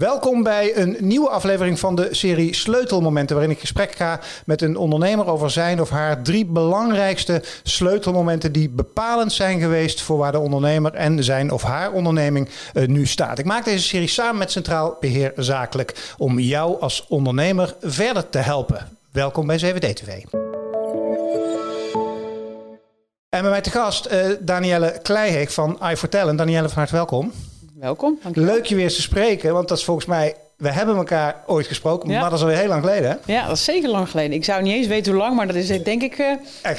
Welkom bij een nieuwe aflevering van de serie Sleutelmomenten, waarin ik gesprek ga met een ondernemer over zijn of haar drie belangrijkste sleutelmomenten die bepalend zijn geweest voor waar de ondernemer en zijn of haar onderneming uh, nu staat. Ik maak deze serie samen met Centraal Beheer Zakelijk om jou als ondernemer verder te helpen. Welkom bij CVD-TV. En bij mij te gast uh, Danielle Kleiheek van iForTalent. Danielle, van harte welkom. Welkom. Leuk je weer te spreken, want dat is volgens mij we hebben elkaar ooit gesproken, maar dat is alweer heel lang geleden. Hè? Ja, dat is zeker lang geleden. Ik zou niet eens weten hoe lang, maar dat is denk ik uh,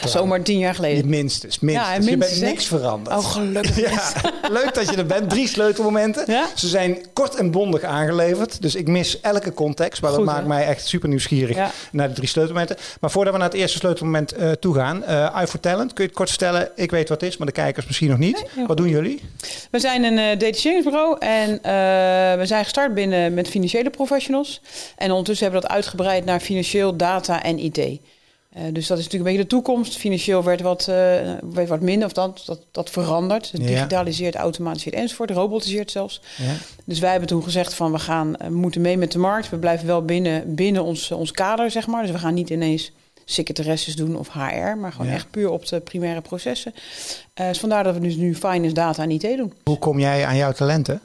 zomaar tien jaar geleden. Minstens, minstens. Ja, minstens je bent niks veranderd. Oh, gelukkig. Ja, leuk dat je er bent. Drie sleutelmomenten. Ja? Ze zijn kort en bondig aangeleverd, dus ik mis elke context. Maar dat maakt mij echt super nieuwsgierig naar de drie sleutelmomenten. Maar voordat we naar het eerste sleutelmoment uh, toe gaan, uh, I for Talent, kun je het kort vertellen? Ik weet wat het is, maar de kijkers misschien nog niet. wat doen jullie? We zijn een uh, en we zijn gestart binnen met financiële professionals. En ondertussen hebben we dat uitgebreid naar financieel, data en IT. Uh, dus dat is natuurlijk een beetje de toekomst. Financieel werd wat, uh, werd wat minder, of dat, dat, dat verandert. Het digitaliseert, automatiseert enzovoort, robotiseert zelfs. Ja. Dus wij hebben toen gezegd van we gaan, we moeten mee met de markt. We blijven wel binnen, binnen ons, ons kader, zeg maar. Dus we gaan niet ineens secretaresses doen of HR, maar gewoon echt puur op de primaire processen. Uh, dus vandaar dat we dus nu finance, data en IT doen. Hoe kom jij aan jouw talenten?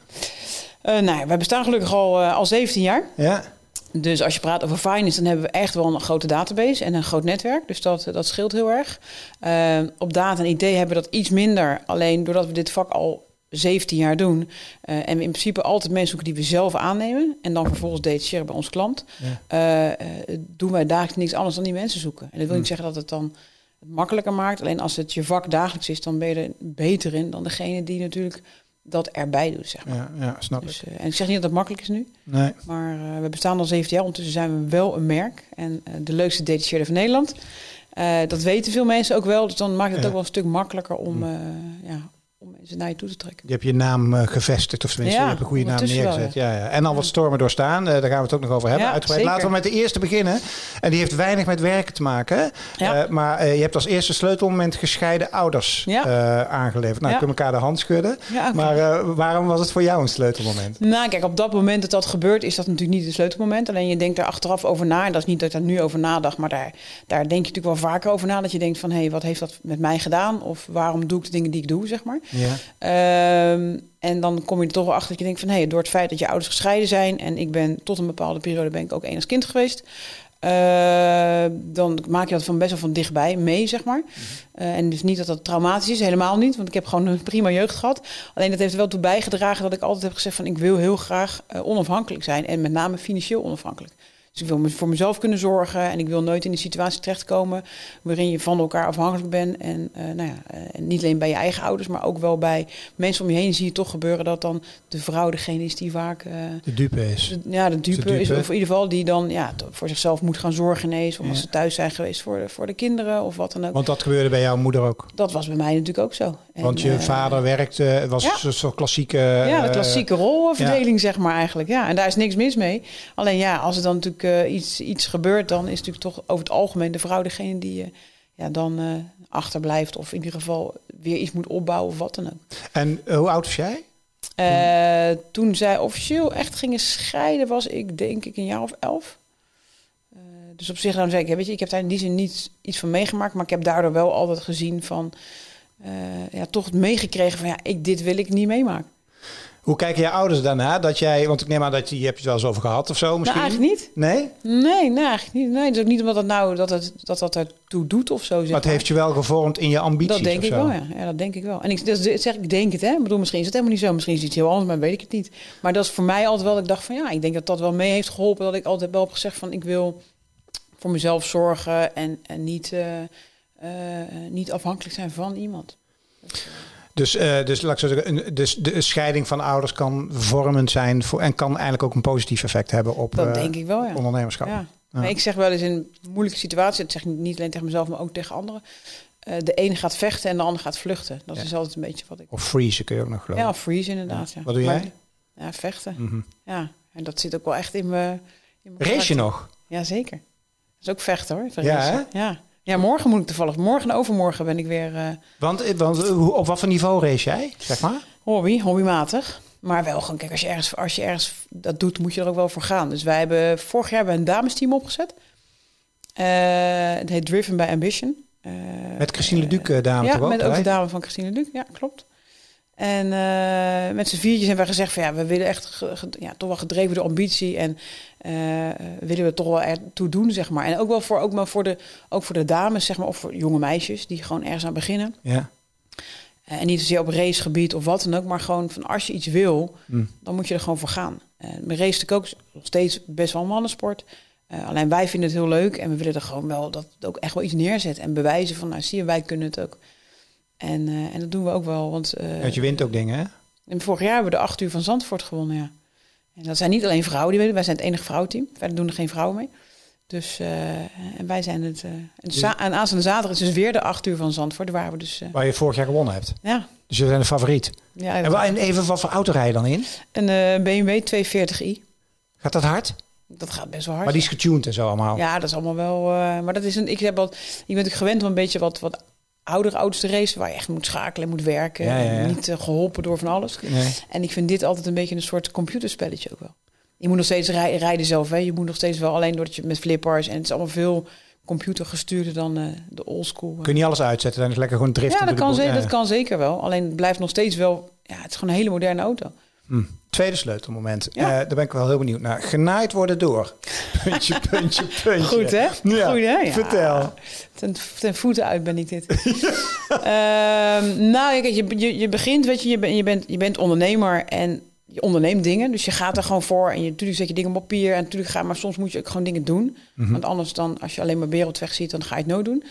Uh, nou, wij bestaan gelukkig al, uh, al 17 jaar. Ja. Dus als je praat over finance, dan hebben we echt wel een grote database en een groot netwerk. Dus dat, dat scheelt heel erg. Uh, op data en IT hebben we dat iets minder. Alleen doordat we dit vak al 17 jaar doen. en we in principe altijd mensen zoeken die we zelf aannemen. En dan vervolgens detacheren bij ons klant. Ja. doen wij dagelijks niks anders dan die mensen zoeken. En dat wil niet hmm. zeggen dat het dan makkelijker maakt. Alleen als het je vak dagelijks is, dan ben je er beter in dan degene die natuurlijk dat erbij doet, zeg maar. Ja, ja snap dus, ik. Uh, en ik zeg niet dat het makkelijk is nu. Nee. Maar uh, we bestaan al 17 jaar. Ondertussen zijn we wel een merk. En uh, de leukste detacheerder van Nederland. dat weten veel mensen ook wel. Dus dan maakt het ja. ook wel een stuk makkelijker om, ja, om mensen naar je toe te trekken. Je hebt je naam uh, gevestigd, of tenminste, ja, je hebt een goede naam neergezet. ja. ja. En al wat stormen doorstaan, uh, daar gaan we het ook nog over hebben. Uitgebreid. Laten we met de eerste beginnen. En die heeft weinig met werken te maken. Uh, maar je hebt als eerste sleutelmoment gescheiden ouders aangeleverd. Nou, kunnen elkaar de hand schudden. Okay. Maar waarom was het voor jou een sleutelmoment? Nou, kijk, op dat moment dat dat gebeurt, is dat natuurlijk niet het sleutelmoment. Alleen je denkt er achteraf over na. En dat is niet dat ik daar nu over nadacht, maar daar, daar denk je natuurlijk wel vaker over na. Dat je denkt van, hé, hey, wat heeft dat met mij gedaan? Of waarom doe ik de dingen die ik doe, zeg maar. Ja. Um, en dan kom je er toch wel achter dat je denkt van... hé, hey, door het feit dat je ouders gescheiden zijn... en ik ben tot een bepaalde periode ben ik ook één als kind geweest... Uh, dan maak je dat van best wel van dichtbij mee, zeg maar. Uh, en dus niet dat dat traumatisch is, helemaal niet. Want ik heb gewoon een prima jeugd gehad. Alleen dat heeft er wel toe bijgedragen dat ik altijd heb gezegd van... ik wil heel graag uh, onafhankelijk zijn. En met name financieel onafhankelijk. Dus ik wil voor mezelf kunnen zorgen en ik wil nooit in een situatie terechtkomen waarin je van elkaar afhankelijk bent. En uh, nou ja, uh, niet alleen bij je eigen ouders, maar ook wel bij mensen om je heen zie je toch gebeuren dat dan de vrouw degene is die vaak uh, de dupe is. De, ja, de dupe, de dupe, is. Of in ieder geval die dan ja, voor zichzelf moet gaan zorgen ineens. Of ja. als ze thuis zijn geweest voor de, voor de kinderen of wat dan ook. Want dat gebeurde bij jouw moeder ook? Dat was bij mij natuurlijk ook zo. En, Want je vader werkte, was ja. zo'n klassieke... Ja, de klassieke rolverdeling zeg maar eigenlijk. Ja, en daar is niks mis mee. Alleen ja, als het dan natuurlijk iets, iets gebeurt, dan is natuurlijk toch over het algemeen de vrouw degene die uh, ja, dan uh, achterblijft. Of in ieder geval weer iets moet opbouwen of wat dan ook. En hoe oud was jij? Uh, toen zij officieel echt gingen scheiden, was ik denk ik een jaar of elf. dus op zich dan zeg ik, weet je, ik heb daar in die zin niet iets van meegemaakt, maar ik heb daardoor wel altijd gezien van, ja, toch meegekregen van, ja, ik, dit wil ik niet meemaken. Hoe kijken je ouders daarna? Dat jij, want ik neem aan dat je, je hebt het wel eens over gehad of zo misschien? Nou, eigenlijk niet. Nee? Nee, nee, eigenlijk niet. Nee, het is ook niet omdat dat nou dat het, dat, dat ertoe doet of zo. Zeg maar het heeft je wel gevormd in je ambities Dat denk ik wel, ja. ja. Dat denk ik wel. En ik dat zeg, ik denk het, hè. Ik bedoel, misschien is het helemaal niet zo. Misschien is het iets heel anders, maar weet ik het niet. Maar dat is voor mij altijd wel ik dacht van ja, ik denk dat dat wel mee heeft geholpen. Dat ik altijd wel heb gezegd van ik wil voor mezelf zorgen en, en niet, uh, uh, niet afhankelijk zijn van iemand. Dat, dus, uh, dus, laat ik zo zeggen, dus de scheiding van ouders kan vormend zijn voor, en kan eigenlijk ook een positief effect hebben op dat denk ik wel, ja. ondernemerschap. Ja. Maar ik zeg wel eens in moeilijke situaties, dat zeg ik niet alleen tegen mezelf, maar ook tegen anderen. eh, de een gaat vechten en de ander gaat vluchten. Dat Ja. is altijd een beetje wat ik... Of freeze kun je ook nog geloven. Ja, of freeze inderdaad. Ja. Wat doe Maar- jij? ja, vechten. Mhm. Ja, en dat zit ook wel echt in mijn... in mijn Race je nog? Ja, zeker. Dat is ook vechten hoor. Ja. Ja. Ja, morgen moet ik toevallig. Morgen en overmorgen ben ik weer eh, Want, eh, want eh, op wat voor niveau race jij, zeg maar? hobby, hobbymatig. Maar wel gewoon, kijk, als je, ergens, als je ergens dat doet, moet je er ook wel voor gaan. Dus wij hebben vorig jaar hebben we een damesteam opgezet. Het heet Driven by Ambition. Met Christine Leduc, dame ja, toch ook? met ook de dame van Christine Luc. Ja, klopt. En eh, met z'n viertjes hebben we gezegd van ja, we willen echt ge- ge- ja, toch wel gedreven door ambitie en eh, willen we toch wel ertoe doen, zeg maar. En ook wel voor, ook maar voor, de, ook voor de dames, zeg maar, of voor jonge meisjes die gewoon ergens aan beginnen. Ja. Eh, en niet zozeer op racegebied of wat dan ook, maar gewoon van als je iets wil, Mm. dan moet je er gewoon voor gaan. Uh, mijn race natuurlijk ook nog steeds best wel een mannensport. Alleen wij vinden het heel leuk en we willen er gewoon wel dat het ook echt wel iets neerzet en bewijzen van, nou zie je, wij kunnen het ook. En, eh, en dat doen we ook wel, want Want je wint ook dingen, hè? en vorig jaar hebben we de acht uur van Zandvoort gewonnen, ja. En dat zijn niet alleen vrouwen die winnen, wij zijn het enige vrouwenteam. Verder doen er geen vrouwen mee. Dus eh, en wij zijn het. eh, en, za- en aanstaande zaterdag is dus weer de acht uur van Zandvoort, waar we dus. Waar je vorig jaar gewonnen hebt. ja, Dus je bent de favoriet. ja, En, en even, wat voor auto rij je dan in? een BMW 240i. Gaat dat hard? Dat gaat best wel hard. Maar die is getuned en zo allemaal. Ja, dat is allemaal wel. maar dat is een. Ik heb al. Je bent ook gewend om een beetje wat, wat oudere auto's te racen, waar je echt moet schakelen, moet werken. Ja, ja, ja. en Niet eh, geholpen door van alles. Nee. En ik vind dit altijd een beetje een soort computerspelletje ook wel. Je moet nog steeds rij- rijden zelf, hè. Je moet nog steeds wel, alleen doordat je met flippers... en het is allemaal veel computergestuurder dan eh, de oldschool. Kun je niet alles uitzetten, dan is het lekker gewoon driften. Ja, dat kan, boel. ze- Ja. dat kan zeker wel. Alleen het blijft nog steeds wel... Ja, het is gewoon een hele moderne auto. Hm. Tweede sleutelmoment. Ja. Eh, daar ben ik wel heel benieuwd naar. Genaaid worden door. Puntje, puntje, puntje. Goed, hè? Ja. Goed, hè? Ja. Vertel. Ten, ten voeten uit ben ik dit. Ehm, nou, je, je, je begint, weet je, je, ben, je, bent, je bent ondernemer en je onderneemt dingen. Dus je gaat er gewoon voor en je, natuurlijk zet je dingen op papier. En natuurlijk ga, maar soms moet je ook gewoon dingen doen. Mhm. Want anders dan, als je alleen maar wereldweg ziet, dan ga je het nooit doen.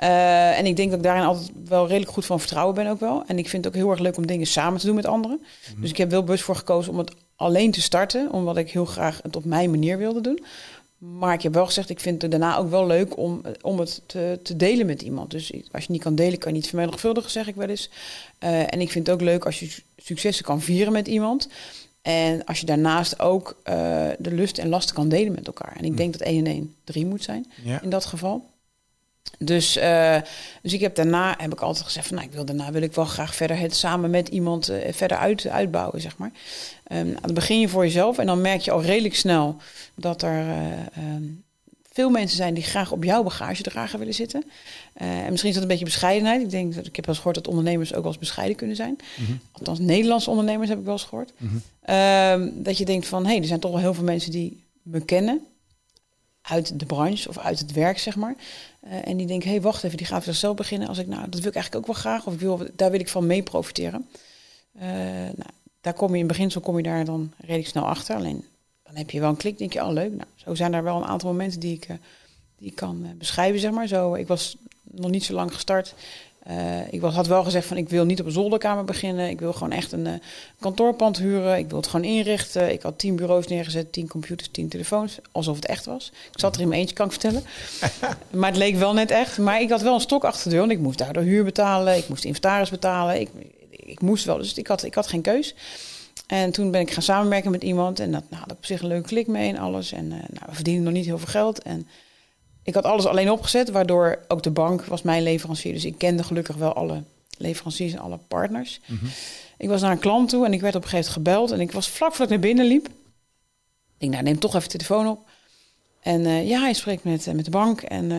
Eh, en ik denk dat ik daarin altijd wel redelijk goed van vertrouwen ben ook wel. En ik vind het ook heel erg leuk om dingen samen te doen met anderen. Dus ik heb wel bewust voor gekozen om het alleen te starten. Omdat ik heel graag het op mijn manier wilde doen. Maar ik heb wel gezegd, ik vind het daarna ook wel leuk om, om het te, te delen met iemand. Dus als je niet kan delen, kan je niet vermenigvuldigen, zeg ik wel eens. Eh, en ik vind het ook leuk als je su- successen kan vieren met iemand. En als je daarnaast ook eh, de lust en lasten kan delen met elkaar. En ik denk dat 1 en 1 3 moet zijn Ja. in dat geval. Dus, eh, dus ik heb daarna heb ik altijd gezegd van nou, ik wil daarna wil ik wel graag verder het samen met iemand eh, verder uit, uitbouwen, zeg maar. Ehm, dan begin je voor jezelf en dan merk je al redelijk snel dat er eh, ehm, veel mensen zijn die graag op jouw bagagedrager willen zitten. En misschien is dat een beetje bescheidenheid. Ik denk dat ik heb wel eens gehoord dat ondernemers ook wel eens bescheiden kunnen zijn. Mhm. Althans, Nederlandse ondernemers heb ik wel eens gehoord. Mhm. Ehm, dat je denkt van, hé, hey, er zijn toch wel heel veel mensen die me kennen. Uit de branche of uit het werk, zeg maar. Eh, en die denken, hé, hey, wacht even, die gaat zichzelf beginnen. Als ik, nou, dat wil ik eigenlijk ook wel graag. Of ik wil, daar wil ik van mee profiteren. Eh, nou, daar kom je in beginsel kom je daar dan redelijk snel achter. Alleen, dan heb je wel een klik, denk je, oh leuk. Nou, zo zijn er wel een aantal momenten die ik, eh, die kan beschrijven, zeg maar. Zo, ik was nog niet zo lang gestart. Eh, ik had wel gezegd van ik wil niet op een zolderkamer beginnen. Ik wil gewoon echt een eh, kantoorpand huren. Ik wil het gewoon inrichten. Ik had tien bureaus neergezet, tien computers, tien telefoons. Alsof het echt was. Ik zat er in mijn eentje, kan ik vertellen. maar het leek wel net echt. Maar ik had wel een stok achter de deur. Want ik moest daardoor huur betalen. Ik moest inventaris betalen. Ik, ik moest wel. Dus ik had, ik had geen keus. En toen ben ik gaan samenwerken met iemand. En dat nou, had ik op zich een leuke klik mee en alles. En eh, nou, we verdienen nog niet heel veel geld. En ik had alles alleen opgezet, waardoor ook de bank was mijn leverancier. Dus ik kende gelukkig wel alle leveranciers en alle partners. Mhm. Ik was naar een klant toe en ik werd op een gegeven moment gebeld. En ik was vlak voordat ik naar binnen liep. Ik denk, nou, neem toch even de telefoon op. En eh, ja, hij spreekt met, eh, met de bank. En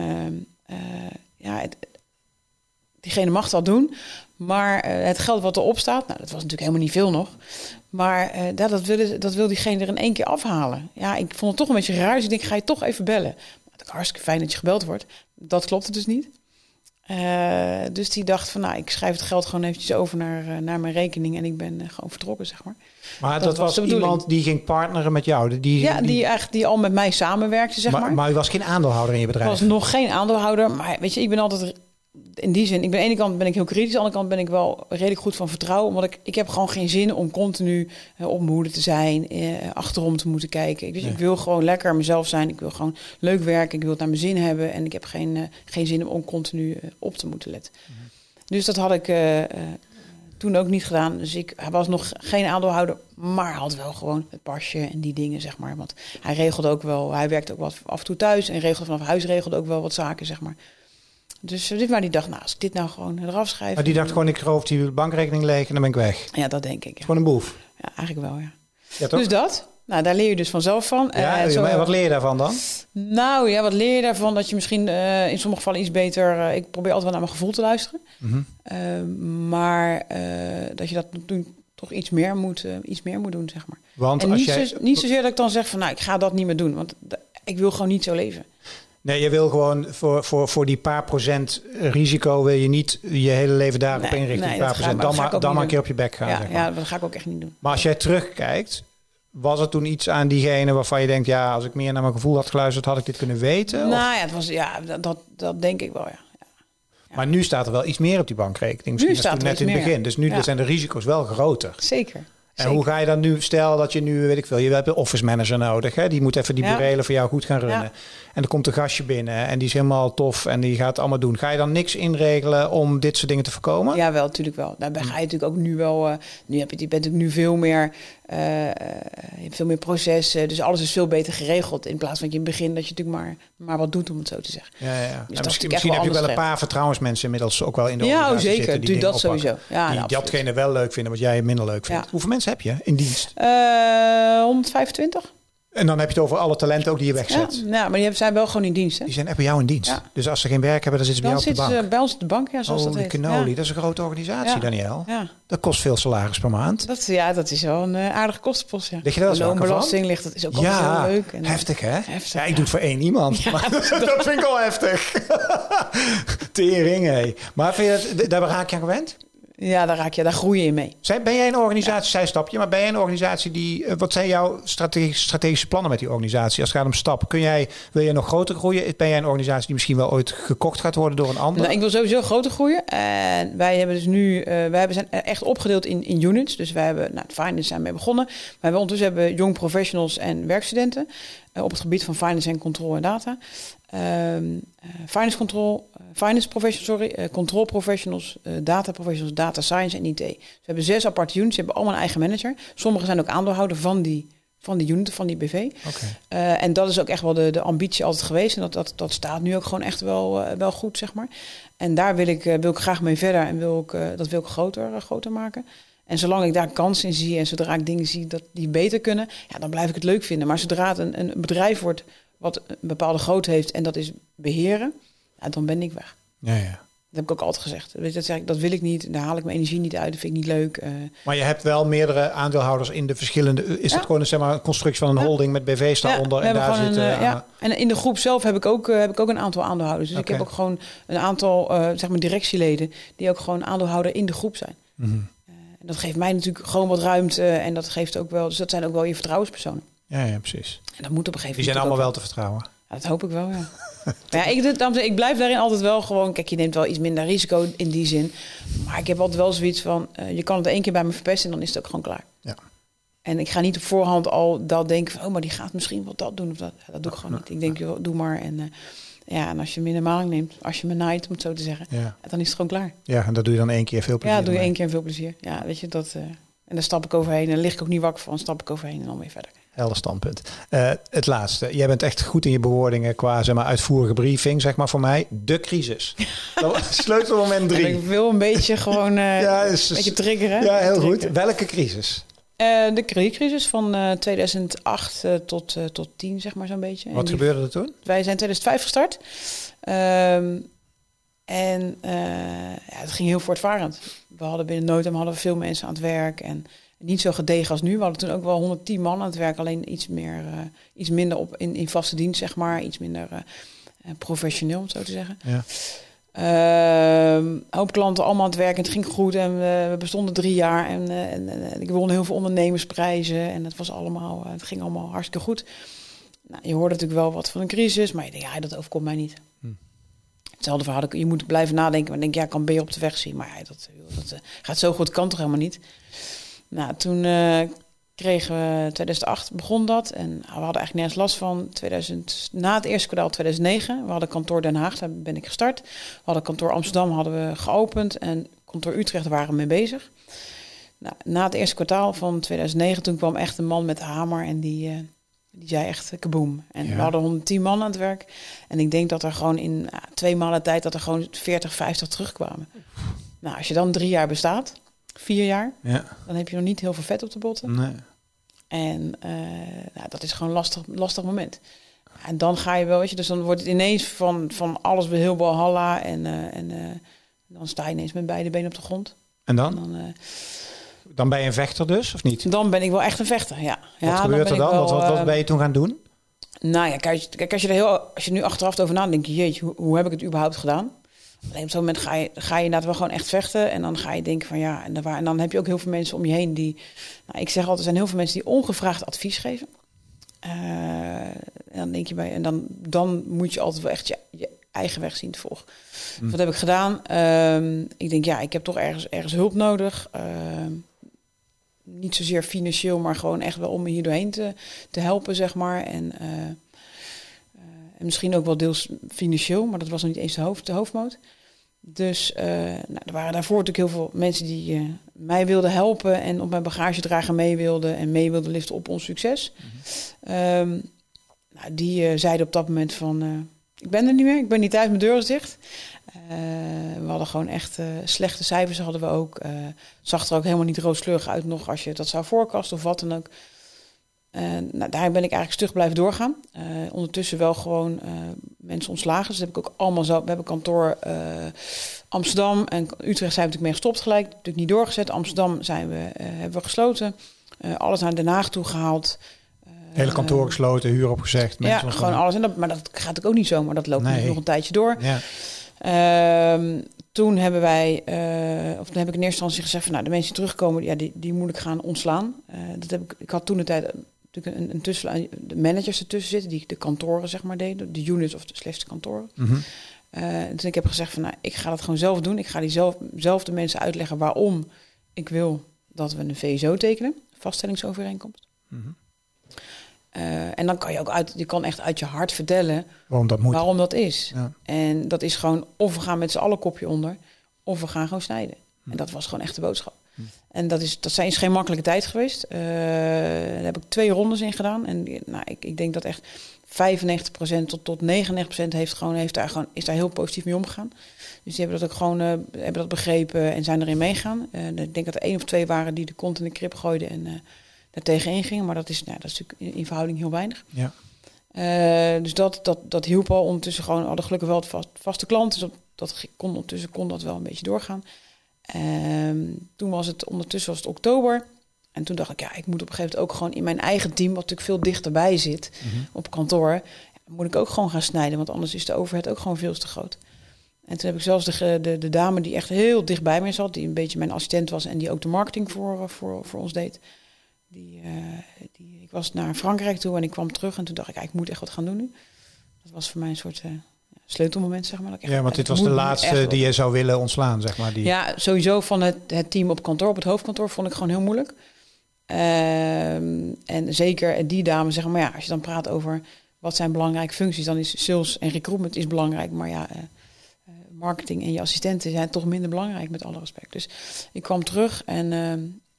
eh, ja, het- diegene mag dat doen. Maar het geld wat erop staat, nou, dat was natuurlijk helemaal niet veel nog. Maar dat, dat, wil, dat wil diegene er in één keer afhalen. Ja, ik vond het toch een beetje raar. Dus ik denk, ga je toch even bellen. Hartstikke fijn dat je gebeld wordt. Dat klopte dus niet. Eh, dus die dacht van, nou, ik schrijf het geld gewoon eventjes over naar, eh, naar mijn rekening. En ik ben eh, gewoon vertrokken, zeg maar. Maar dat, Dat was iemand die ging partneren met jou. Die, Ja, die, eigenlijk, die al met mij samenwerkte, zeg maar. maar, maar u was geen aandeelhouder in je Ik bedrijf. was nog geen aandeelhouder, maar weet je, ik ben altijd in die zin, ik ben aan de ene kant ben ik heel kritisch, aan de andere kant ben ik wel redelijk goed van vertrouwen. Omdat ik, ik heb gewoon geen zin om continu uh, op mijn hoede te zijn, uh, achterom te moeten kijken. Ik, dus ik wil gewoon lekker mezelf zijn. Ik wil gewoon leuk werken. Ik wil het naar mijn zin hebben. En ik heb geen, uh, geen zin om continu op te moeten letten. -hmm. Dus dat had ik toen ook niet gedaan. Dus ik hij was nog geen aandeelhouder, maar had wel gewoon het pasje en die dingen, zeg maar. Want hij regelde ook wel, hij werkte ook wat af en toe thuis en regelde vanaf huis regelde ook wel wat zaken, zeg maar. Dus dit maar die dacht, nou, als ik dit nou gewoon eraf schrijf. Maar die dacht gewoon, ik roof die bankrekening leeg en dan ben ik weg. Ja, dat denk ik. Ja. Gewoon een boef. Ja, eigenlijk wel, ja. ja toch? Dus dat. Nou, daar leer je dus vanzelf van. Ja, uh, zo, maar wat leer je daarvan dan? Nou ja, wat leer je daarvan? Dat je misschien uh, in sommige gevallen iets beter... Uh, ik probeer altijd wel naar mijn gevoel te luisteren. Mm -hmm. maar dat je dat doen, toch iets meer, moet, iets meer moet doen, zeg maar. Want en als niet, jij... zo, niet zozeer dat ik dan zeg van... nou, ik ga dat niet meer doen. Want ik wil gewoon niet zo leven. Nee, je wil gewoon voor, voor, voor die paar procent risico wil je niet je hele leven daarop Nee, inrichten. nee, paar procent. Dan maar, dan maar een keer op je bek gaan. ja, zeg maar. ja, dat ga ik ook echt niet doen. Maar als jij terugkijkt, was er toen iets aan diegene waarvan je denkt, ja, als ik meer naar mijn gevoel had geluisterd, had ik dit kunnen weten? Of- Nou ja, het was, ja dat, dat, dat denk ik wel, ja. ja. Maar nu staat er wel iets meer op die bankrekening. Misschien staat er toen net in het begin. Dus nu Ja. zijn de risico's wel groter. Zeker. En Zeker. hoe ga je dan nu, stel dat je nu, weet ik veel, je hebt een office manager nodig. Hè? Die moet even die burelen voor jou goed gaan runnen. En er komt een gastje binnen en die is helemaal tof en die gaat het allemaal doen. Ga je dan niks inregelen om dit soort dingen te voorkomen? Ja, wel, natuurlijk wel. Daarbij Hm. ga je natuurlijk ook nu wel... eh, nu heb je, je bent natuurlijk nu veel meer... eh, eh, je hebt veel meer processen. Dus alles is veel beter geregeld. In plaats van dat je in het begin dat je natuurlijk maar, maar wat doet, om het zo te zeggen. Ja, ja, is misschien heb je wel een paar vertrouwensmensen inmiddels ook wel in de Ja, oh, zeker. zitten die Doe dat oppakken. sowieso. Ja, die nou, datgene wel leuk vinden wat jij minder leuk vindt. Hoeveel mensen heb je in dienst? Eh, 125? En dan heb je het over alle talenten ook die je Ja, wegzet. nou, maar die zijn wel gewoon in dienst. Hè? Die zijn echt bij jou in dienst. Ja. Dus als ze geen werk hebben, dan zitten ze bij Dan jou op de zitten bank. ze bij ons op de bank, ja, zoals Holy dat heet. cannoli, Ja. dat is een grote organisatie, Ja. Daniel. Ja. Dat kost veel salaris per maand. Dat, ja, dat is wel een eh, aardige kostenpost. Ja. Lig je eens de loonbelasting ligt, dat is ook altijd Ja, heel leuk. En, heftig hè? Heftig, ja, ik ja. doe het voor één iemand. maar dat, vind ik al heftig. Tering, hé. Maar vind je dat, daar raak je aan gewend? Ja, daar raak je, daar groei je mee. Ben jij een organisatie, zij stapje, maar ben jij een organisatie die... eh, Wat zijn jouw strategische, strategische plannen met die organisatie als het gaat om stappen? Kun jij, wil je nog groter groeien? Ben jij een organisatie die misschien wel ooit gekocht gaat worden door een ander? Nou, ik wil sowieso groter groeien. En wij hebben dus nu, eh wij hebben zijn echt opgedeeld in, in units. Dus wij hebben, nou, finance zijn mee begonnen. Maar we hebben ondertussen hebben young professionals en werkstudenten op het gebied van finance en control en data. Ehm, eh, finance control, eh, finance professionals, sorry, eh, control professionals, eh, data professionals, data science en IT. We hebben zes aparte units, die hebben allemaal een eigen manager. Sommigen zijn ook aandeelhouder van die, van die unit, van die BV. Oké. Eh, en dat is ook echt wel de, de ambitie altijd geweest. En dat, dat, dat staat nu ook gewoon echt wel, eh, wel goed, zeg maar. En daar wil ik, eh, wil ik graag mee verder en wil ik, eh, dat wil ik groter, eh, groter maken. En zolang ik daar kans in zie en zodra ik dingen zie dat die beter kunnen, ja, dan blijf ik het leuk vinden. Maar zodra het een, een bedrijf wordt wat een bepaalde grootte heeft en dat is beheren, ja, dan ben ik weg. Ja, ja. Dat heb ik ook altijd gezegd. Weet je, dat, zeg ik, dat wil ik niet. Daar haal ik mijn energie niet uit. Dat vind ik niet leuk. Eh, Maar je hebt wel meerdere aandeelhouders in de verschillende... Is Ja. dat gewoon een, zeg maar, een constructie van een holding met BV's daaronder? en daar zitten... een, eh, ja. En in de groep zelf heb ik ook, eh, heb ik ook een aantal aandeelhouders. Dus ik heb ook gewoon een aantal eh, zeg maar directieleden die ook gewoon aandeelhouder in de groep zijn. Mhm. En dat geeft mij natuurlijk gewoon wat ruimte en dat geeft ook wel. Dus dat zijn ook wel je vertrouwenspersonen. Ja, ja, precies. En dat moet op een gegeven Die zijn moment. allemaal wel te vertrouwen. Ja, dat hoop ik wel, ja. maar ja, ik, ik blijf daarin altijd wel gewoon... Kijk, je neemt wel iets minder risico in die zin. Maar ik heb altijd wel zoiets van... eh, je kan het één keer bij me verpesten en dan is het ook gewoon klaar. Ja. En ik ga niet op voorhand al dat denken van... oh, maar die gaat misschien wel dat doen of dat. Dat doe ik gewoon niet. Ik denk, joh, doe maar. En, eh, ja, en als je maling neemt, als je me naait, om het zo te zeggen... Ja. dan is het gewoon klaar. ja, en dat doe je dan één keer veel plezier Ja, doe je één keer veel plezier. Ja, weet je, dat... eh, en daar stap ik overheen. En lig ik ook niet wakker van. Stap ik overheen en dan weer verder. Helder standpunt. Eh, het laatste. Jij bent echt goed in je bewoordingen qua zeg maar, uitvoerige briefing, zeg maar voor mij. De crisis. Sleutelmoment En drie. ik wil een beetje gewoon... Ja, is- een beetje triggeren. Ja, heel goed. Welke crisis? Eh, de kredietcrisis van eh, 2008 eh, tot, eh, tot 10, zeg maar zo'n beetje. En Wat die- gebeurde er toen? Wij zijn 2005 gestart. Ehm, en ja, het ging heel voortvarend. We hadden binnen no time hadden veel mensen aan het werk. En niet zo gedegen als nu. We hadden toen ook wel 110 man aan het werk. Alleen iets, meer, iets minder op, in, in vaste dienst, zeg maar. Iets minder professioneel, om het zo te zeggen. Ja. Een hoop klanten allemaal aan het werk en het ging goed en we, we bestonden drie jaar en, eh, en, en, ik won heel veel ondernemersprijzen en het was allemaal, eh, het ging allemaal hartstikke goed. Nou, je hoorde natuurlijk wel wat van een crisis, maar je denkt, ja, dat overkomt mij niet. Hm. hetzelfde verhaal. Je moet blijven nadenken. Maar denk, ja, ik kan B op de weg zien. Maar ja, dat, dat gaat zo goed, kan toch helemaal niet. Nou, toen kregen we 2008 begon dat en we hadden eigenlijk nergens last van. 2000, na het eerste kwartaal 2009, we hadden kantoor Den Haag, daar ben ik gestart. We hadden kantoor Amsterdam hadden we geopend en kantoor Utrecht waren we mee bezig. Nou, na het eerste kwartaal van 2009, toen kwam echt een man met hamer en die, uh, die zei echt kaboom. En we hadden 110 man aan het werk. En ik denk dat er gewoon in twee maanden tijd dat er gewoon 40, 50 terugkwamen. Nou, als je dan drie jaar bestaat, vier jaar, ja. dan heb je nog niet heel veel vet op de botten. Nee. En uh, nou, dat is gewoon een lastig, lastig moment. En dan ga je wel, weet je, dus dan wordt het ineens van, van alles weer heel balhalla. En, uh, en uh, dan sta je ineens met beide benen op de grond. En dan? En dan, dan, ben je een vechter dus, of niet? Dan ben ik wel echt een vechter, ja. Wat ja, gebeurt dan er dan? Wel, wat, wat, wat ben je toen gaan doen? Nou ja, kijk, kijk als, je er heel, als je nu achteraf over nadenkt, denk je, jeetje, hoe, hoe heb ik het überhaupt gedaan? Alleen op zo'n moment ga je, ga je inderdaad wel gewoon echt vechten. En dan ga je denken van ja, en, en dan heb je ook heel veel mensen om je heen die. Nou, ik zeg altijd, er zijn heel veel mensen die ongevraagd advies geven. Uh, en dan denk je bij, en dan, dan moet je altijd wel echt je, je eigen weg zien te volgen. Hm. Wat heb ik gedaan? Uh, ik denk, ja, ik heb toch ergens, ergens hulp nodig. Uh, niet zozeer financieel, maar gewoon echt wel om me hier doorheen te, te helpen, zeg maar. En uh, en misschien ook wel deels financieel, maar dat was nog niet eens de, hoofd, de hoofdmoot. Dus uh, nou, er waren daarvoor natuurlijk heel veel mensen die uh, mij wilden helpen en op mijn bagagedrager mee wilden en mee wilden liften op ons succes. Mm um, nou, die uh, zeiden op dat moment van, ik ben er niet meer, ik ben niet thuis, mijn deur is dicht. we hadden gewoon echt slechte cijfers, hadden we ook. zag er ook helemaal niet rooskleurig uit nog als je dat zou voorkasten of wat dan ook. Nou, daar ben ik eigenlijk stug blijven doorgaan. Uh, ondertussen wel gewoon uh, mensen ontslagen. Dus dat heb ik ook allemaal zo. We hebben kantoor Amsterdam en Utrecht zijn we natuurlijk mee gestopt gelijk. Natuurlijk niet doorgezet. Amsterdam zijn we, hebben we gesloten. alles naar Den Haag toe gehaald. Hele kantoor gesloten, huur opgezegd. Ja, gewoon alles. En dat, maar dat gaat ook niet zo. Maar dat loopt nee. nog een tijdje door. Ja. Ehm, toen hebben wij, of dan heb ik in eerste instantie gezegd van nou, de mensen die terugkomen, ja, die, die moet ik gaan ontslaan. dat heb ik, ik had toen de tijd een, een tussen, de managers ertussen zitten, die de kantoren zeg maar deden, de units of de slechtste kantoren. Mm -hmm. uh, dus ik heb gezegd van, nou, ik ga dat gewoon zelf doen. Ik ga die zelf, zelf de mensen uitleggen waarom ik wil dat we een VSO tekenen, vaststellingsovereenkomst. Mm -hmm. uh, en dan kan je ook uit, je kan echt uit je hart vertellen waarom dat, moet. Waarom dat is. Ja. En dat is gewoon, of we gaan met z'n allen kopje onder, of we gaan gewoon snijden. Mm. En dat was gewoon echt de boodschap. En dat is, dat is geen makkelijke tijd geweest. Uh, daar heb ik twee rondes in gedaan. En nou, ik, ik denk dat echt 95% tot, tot 99% heeft gewoon, heeft daar gewoon, is daar heel positief mee omgegaan. Dus die hebben dat ook gewoon uh, hebben dat begrepen en zijn erin meegaan. Uh, ik denk dat er één of twee waren die de kont in de krip gooiden en uh, daar tegenin gingen. Maar dat is, nou, dat is natuurlijk in, verhouding heel weinig. Ja. dus dat, dat, dat hielp al. Ondertussen gewoon hadden gelukkig wel vast, vaste klanten. Dus dat, dat kon, ondertussen kon dat wel een beetje doorgaan. Um, toen was het ondertussen was het oktober. En toen dacht ik, ja, ik moet op een gegeven moment ook gewoon in mijn eigen team, wat natuurlijk veel dichterbij zit mm-hmm. op kantoor, moet ik ook gewoon gaan snijden, want anders is de overheid ook gewoon veel te groot. En toen heb ik zelfs de, de, de dame die echt heel dicht bij mij zat, die een beetje mijn assistent was en die ook de marketing voor, voor, voor ons deed. Die, uh, die, ik was naar Frankrijk toe en ik kwam terug en toen dacht ik, ja, ik moet echt wat gaan doen nu. Dat was voor mij een soort uh, sleutelmoment, zeg maar. ja, want dit was de laatste die je zou willen ontslaan, zeg maar. Die... Ja, sowieso van het, het team op kantoor, op het hoofdkantoor, vond ik gewoon heel moeilijk. Um, en zeker die dame zeggen, maar ja, als je dan praat over wat zijn belangrijke functies, dan is sales en recruitment is belangrijk, maar ja, uh, marketing en je assistenten zijn toch minder belangrijk met alle respect. Dus ik kwam terug en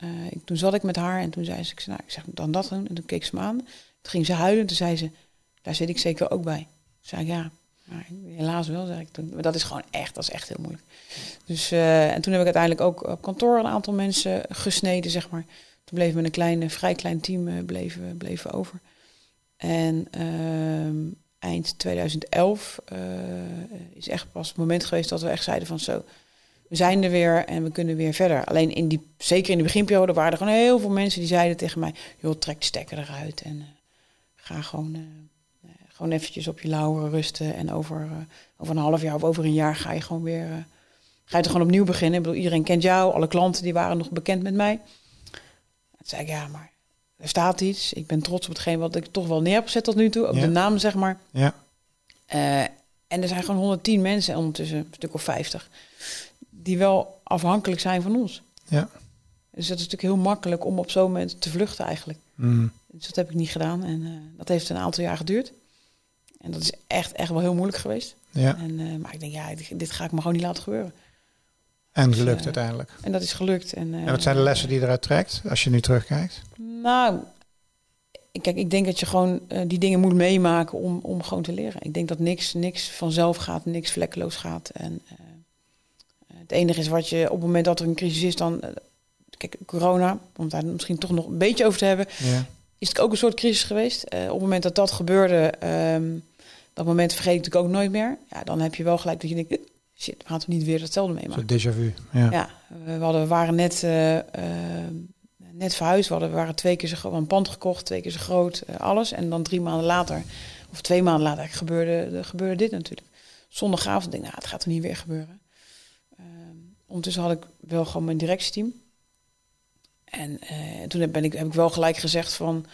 uh, ik, toen zat ik met haar en toen zei ze, ik nou, ik zeg dan dat doen. En toen keek ze me aan. Toen ging ze huilen. Toen zei ze, daar zit ik zeker ook bij. Toen zei ik, ja, helaas wel, zeg ik toen. Maar dat is gewoon echt, dat is echt heel moeilijk. Dus, uh, en toen heb ik uiteindelijk ook op kantoor een aantal mensen gesneden, zeg maar. Toen bleven we met een klein, vrij klein team uh, bleven, bleven over. En uh, eind 2011 uh, is echt pas het moment geweest dat we echt zeiden van zo, we zijn er weer en we kunnen weer verder. Alleen in die, zeker in de beginperiode waren er gewoon heel veel mensen die zeiden tegen mij, joh, trek de stekker eruit en ga gewoon gewoon eventjes op je lauweren rusten. En over, uh, over een half jaar of over een jaar ga je gewoon weer. Uh, ga je er gewoon opnieuw beginnen. Ik bedoel, iedereen kent jou. Alle klanten die waren nog bekend met mij. Toen zei ik, ja, maar er staat iets. Ik ben trots op hetgeen wat ik toch wel neer heb gezet tot nu toe. Op de naam, zeg maar. Ja. Uh, En er zijn gewoon 110 mensen ondertussen, een stuk of 50, die wel afhankelijk zijn van ons. Ja. Dus dat is natuurlijk heel makkelijk om op zo'n moment te vluchten eigenlijk. Mm. Dus dat heb ik niet gedaan en eh, dat heeft een aantal jaar geduurd. En dat is echt, echt wel heel moeilijk geweest. Ja. En, eh, maar ik denk, ja, dit, dit ga ik me gewoon niet laten gebeuren. En gelukt eh, uiteindelijk. En dat is gelukt. En, eh, En wat zijn de lessen die je eruit trekt als je nu terugkijkt? Nou, kijk, ik denk dat je gewoon eh, die dingen moet meemaken om, om gewoon te leren. Ik denk dat niks, niks vanzelf gaat, niks vlekkeloos gaat. En eh, het enige is wat je op het moment dat er een crisis is, dan. eh, kijk, corona, om daar misschien toch nog een beetje over te hebben, Ja. is het ook een soort crisis geweest. Eh, op het moment dat dat gebeurde, ehm, dat moment vergeet ik natuurlijk ook nooit meer. Ja, dan heb je wel gelijk dat je denkt, shit, we gaan toch niet weer hetzelfde meemaken. Zo'n déjà vu. Ja. Ja, we, hadden, we waren net, eh, eh, net verhuisd. We, hadden, we waren twee keer zo groot, een pand gekocht, twee keer zo groot, eh, alles. En dan drie maanden later, of twee maanden later, gebeurde, gebeurde dit natuurlijk. Zondagavond denk ik, nou, het gaat er niet weer gebeuren. Ehm, ondertussen had ik wel gewoon mijn directieteam. En toen heb, ben ik, heb ik wel gelijk gezegd van...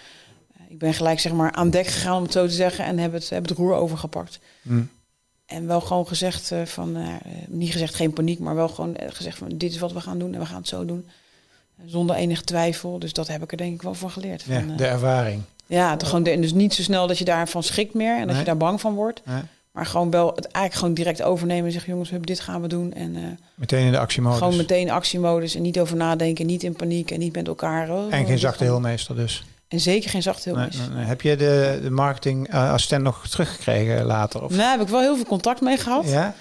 ik ben gelijk zeg maar aan dek gegaan, om het zo te zeggen. En heb het, heb het roer overgepakt. Mm. En wel gewoon gezegd eh, van, eh, niet gezegd geen paniek, maar wel gewoon eh, gezegd van dit is wat we gaan doen en we gaan het zo doen. Zonder enige twijfel. Dus dat heb ik er denk ik wel van geleerd. Ja, Van, de ervaring. ja, gewoon de- dus niet zo snel dat je daarvan schrikt meer en dat je daar bang van wordt. Maar gewoon wel het eigenlijk gewoon direct overnemen en zeggen jongens, hup, dit gaan we doen. En Meteen in de actiemodus. gewoon meteen actiemodus en niet over nadenken, niet in paniek en niet met elkaar. oh, en geen zachte heelmeester dus. En zeker geen zachte heel nee, nee. Heb je de, de marketingassistent nog teruggekregen later? Of? Nou, heb ik wel heel veel contact mee gehad. Ja?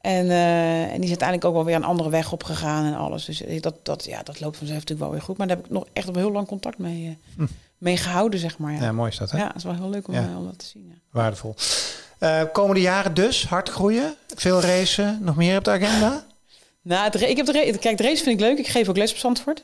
En, eh, en die is uiteindelijk ook wel weer een andere weg op gegaan en alles. Dus eh, dat, dat, ja, dat loopt vanzelf natuurlijk wel weer goed. Maar daar heb ik nog echt wel heel lang contact mee, eh, Hm. mee gehouden, zeg maar. Ja. ja, Ja. mooi is dat hè? dat is wel heel leuk om, Ja. eh, om dat te zien. Ja. Waardevol. Eh, komende jaren dus hard groeien, veel racen, nog meer op de agenda? Nou, het, ik heb de, kijk, de race vind ik leuk. Ik geef ook les op Zandvoort.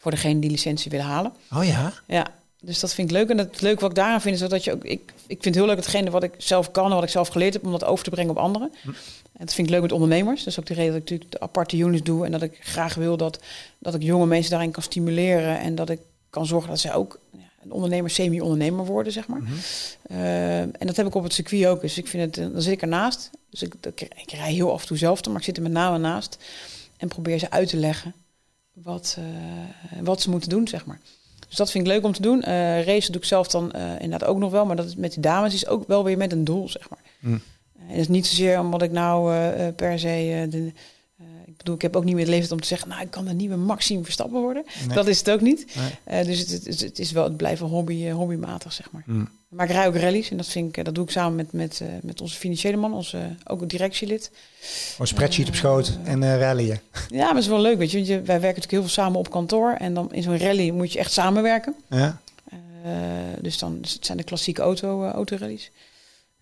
Voor degene die licentie willen halen. Oh ja? Ja, dus dat vind ik leuk. En het leuke wat ik daaraan vind is dat je ook... Ik, ik vind het heel leuk hetgene wat ik zelf kan en wat ik zelf geleerd heb... om dat over te brengen op anderen. Hm. En dat vind ik leuk met ondernemers. Dus ook de reden dat ik natuurlijk de aparte units doe... en dat ik graag wil dat, dat ik jonge mensen daarin kan stimuleren... en dat ik kan zorgen dat zij ook een ondernemer, semi-ondernemer worden, zeg maar. Mhm. Eh, en dat heb ik op het circuit ook. Dus ik vind het, eh, dan zit ik ernaast. Dus ik, ik, ik rij heel af en toe zelf, maar ik zit er met name naast. En probeer ze uit te leggen wat, eh, wat ze moeten doen, zeg maar. Dus dat vind ik leuk om te doen. Eh race doe ik zelf dan eh, inderdaad ook nog wel. Maar dat is met de dames is ook wel weer met een doel, zeg maar. Hm. En dat is niet zozeer omdat ik nou per se... de, bedoel, ik heb ook niet meer het leeftijd om te zeggen... nou, ik kan de nieuwe Maxime Verstappen worden. Nee. Dat is het ook niet. Nee. Eh, dus het, het, het is wel, het blijft wel hobby, eh, hobbymatig, zeg maar. Maar ik rij ook rallies en dat, vind ik, eh, dat doe ik samen met, met, met onze financiële man, onze, ook een directielid. Een spreadsheet op schoot en rallyen. Ja, maar het is wel leuk, weet je. want je. Wij werken natuurlijk heel veel samen op kantoor en dan in zo'n rally moet je echt samenwerken. Ja? Dus dan het zijn de klassieke auto, autorallies.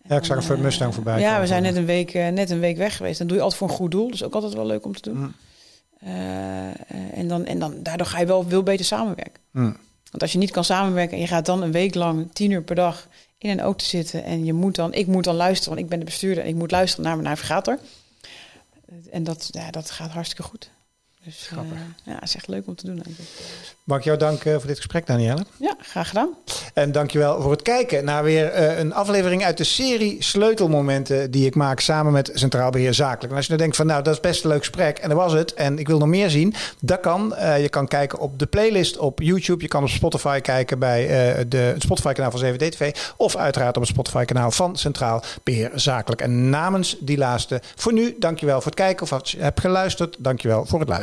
Ja, ik zag een En, Ford Mustang voorbij Ja, we zijn net een, week, eh, net een week weg geweest. Dan doe je altijd voor een goed doel. Dus ook altijd wel leuk om te doen. Hm. Eh, eh, en, dan, en dan, daardoor ga je wel veel beter samenwerken. Hm. Want als je niet kan samenwerken en je gaat dan een week lang, tien uur per dag, in een auto zitten en je moet dan, ik moet dan luisteren, want ik ben de bestuurder en ik moet luisteren naar mijn navigator. En dat, ja, dat gaat hartstikke goed. Dus eh, Grappig. ja, het is echt leuk om te doen. Eigenlijk. Mag ik jou danken voor dit gesprek, Danielle? Ja, graag gedaan. En dankjewel voor het kijken naar weer eh, een aflevering uit de serie Sleutelmomenten die ik maak samen met Centraal Beheer Zakelijk. En als je nou denkt van nou, dat is best een leuk gesprek en dat was het en ik wil nog meer zien, dat kan. Eh, je kan kijken op de playlist op YouTube. Je kan op Spotify kijken bij eh, de, het Spotify kanaal van 7D TV of uiteraard op het Spotify kanaal van Centraal Beheer Zakelijk. En namens die laatste, voor nu, dankjewel voor het kijken of als je hebt geluisterd, dankjewel voor het